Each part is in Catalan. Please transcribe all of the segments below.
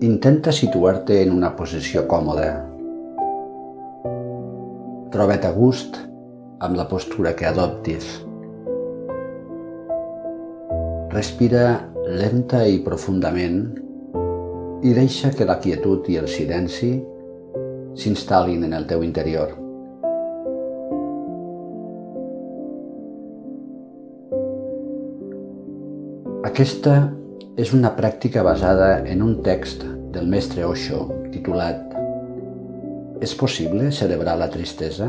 Intenta situar-te en una posició còmoda. Troba't a gust amb la postura que adoptis. Respira lenta i profundament i deixa que la quietud i el silenci s'instal·lin en el teu interior. Aquesta és una pràctica basada en un text del mestre Osho titulat És possible celebrar la tristesa?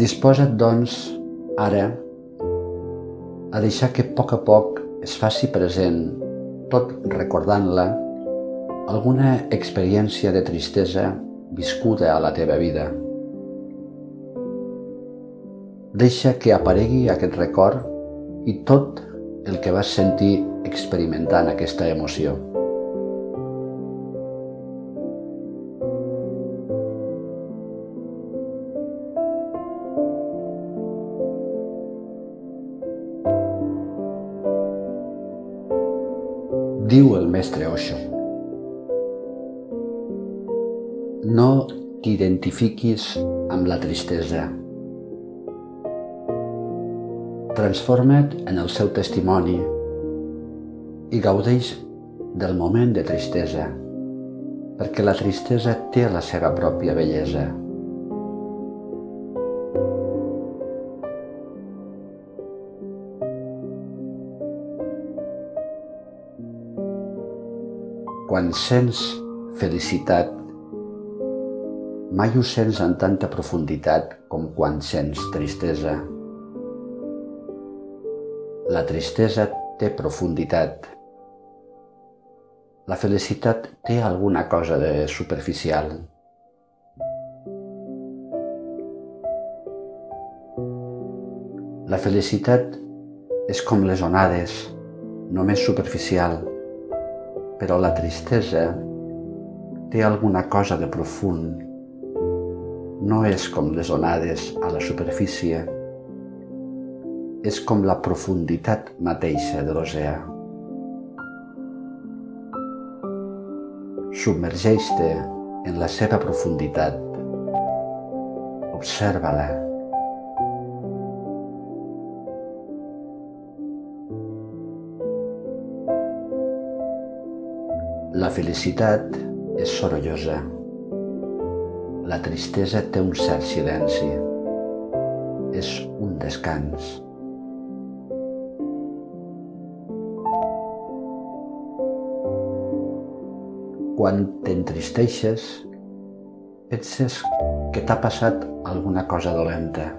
Disposa't, doncs, ara, a deixar que a poc a poc es faci present, tot recordant-la, alguna experiència de tristesa viscuda a la teva vida. Deixa que aparegui aquest record i tot el que vas sentir experimentant aquesta emoció. Diu el mestre Osho. No t'identifiquis amb la tristesa Transforma't en el seu testimoni i gaudeix del moment de tristesa, perquè la tristesa té la seva pròpia bellesa. Quan sents felicitat, mai ho sents en tanta profunditat com quan sents tristesa. La tristesa té profunditat. La felicitat té alguna cosa de superficial. La felicitat és com les onades, només superficial, però la tristesa té alguna cosa de profund. No és com les onades a la superfície, és com la profunditat mateixa de l'oceà. Submergeix-te en la seva profunditat. Observa-la. La felicitat és sorollosa. La tristesa té un cert silenci. És un descans. Quan t'entristeixes, penses que t'ha passat alguna cosa dolenta.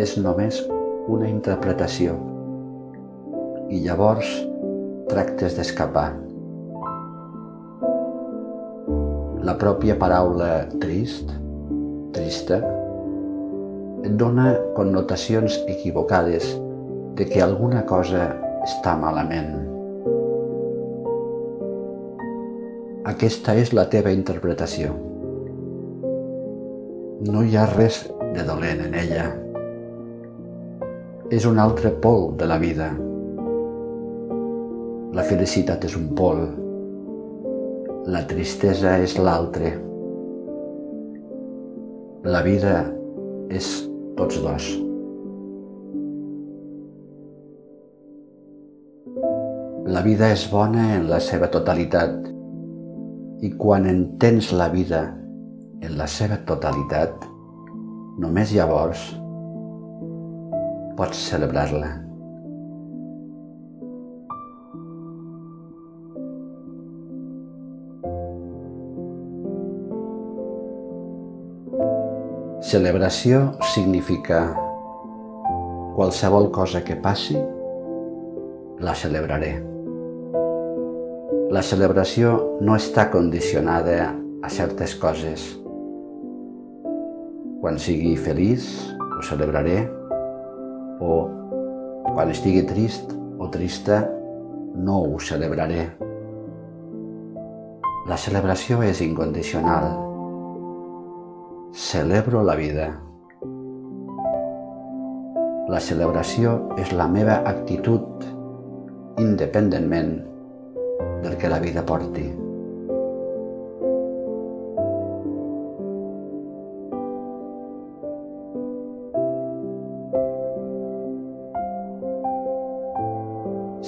És només una interpretació i llavors tractes d'escapar. La pròpia paraula trist, trista, et dona connotacions equivocades de que alguna cosa està malament. Aquesta és la teva interpretació. No hi ha res de dolent en ella. És un altre pol de la vida. La felicitat és un pol. La tristesa és l'altre. La vida és tots dos. La vida és bona en la seva totalitat i quan entens la vida en la seva totalitat, només llavors pots celebrar-la. Celebració significa qualsevol cosa que passi, la celebraré. La celebració no està condicionada a certes coses. Quan sigui feliç, ho celebraré, o quan estigui trist o trista, no ho celebraré. La celebració és incondicional. Celebro la vida. La celebració és la meva actitud independentment del que la vida porti.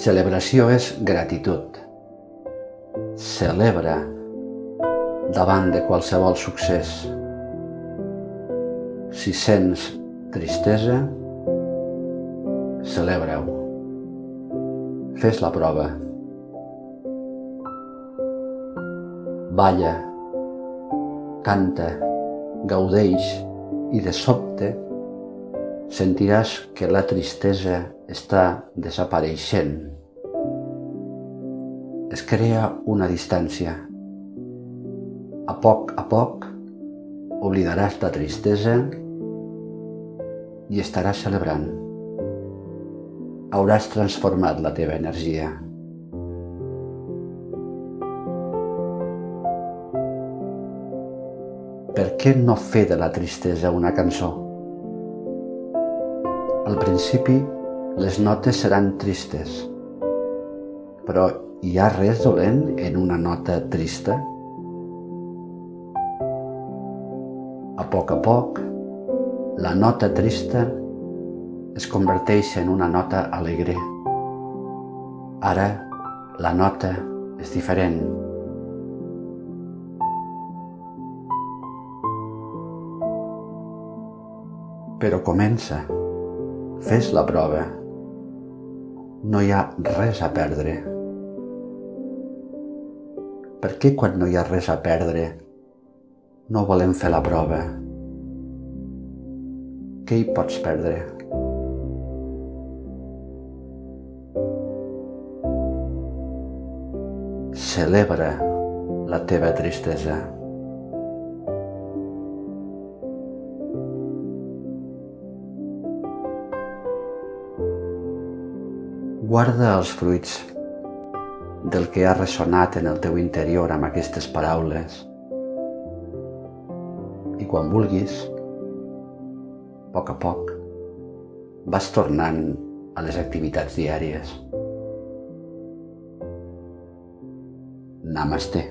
Celebració és gratitud. Celebra davant de qualsevol succés. Si sents tristesa, celebra-ho. Fes la prova. Balla, canta, gaudeix i de sobte sentiràs que la tristesa està desapareixent. Es crea una distància. A poc a poc oblidaràs la tristesa i estaràs celebrant. Hauràs transformat la teva energia. Per què no fer de la tristesa una cançó? Al principi, les notes seran tristes, però hi ha res dolent en una nota trista? A poc a poc, la nota trista es converteix en una nota alegre. Ara, la nota és diferent. Però comença. Fes la prova. No hi ha res a perdre. Per què quan no hi ha res a perdre no volem fer la prova? Què hi pots perdre? Celebra la teva tristesa. Guarda els fruits del que ha ressonat en el teu interior amb aquestes paraules. I quan vulguis, a poc a poc, vas tornant a les activitats diàries. Namaste.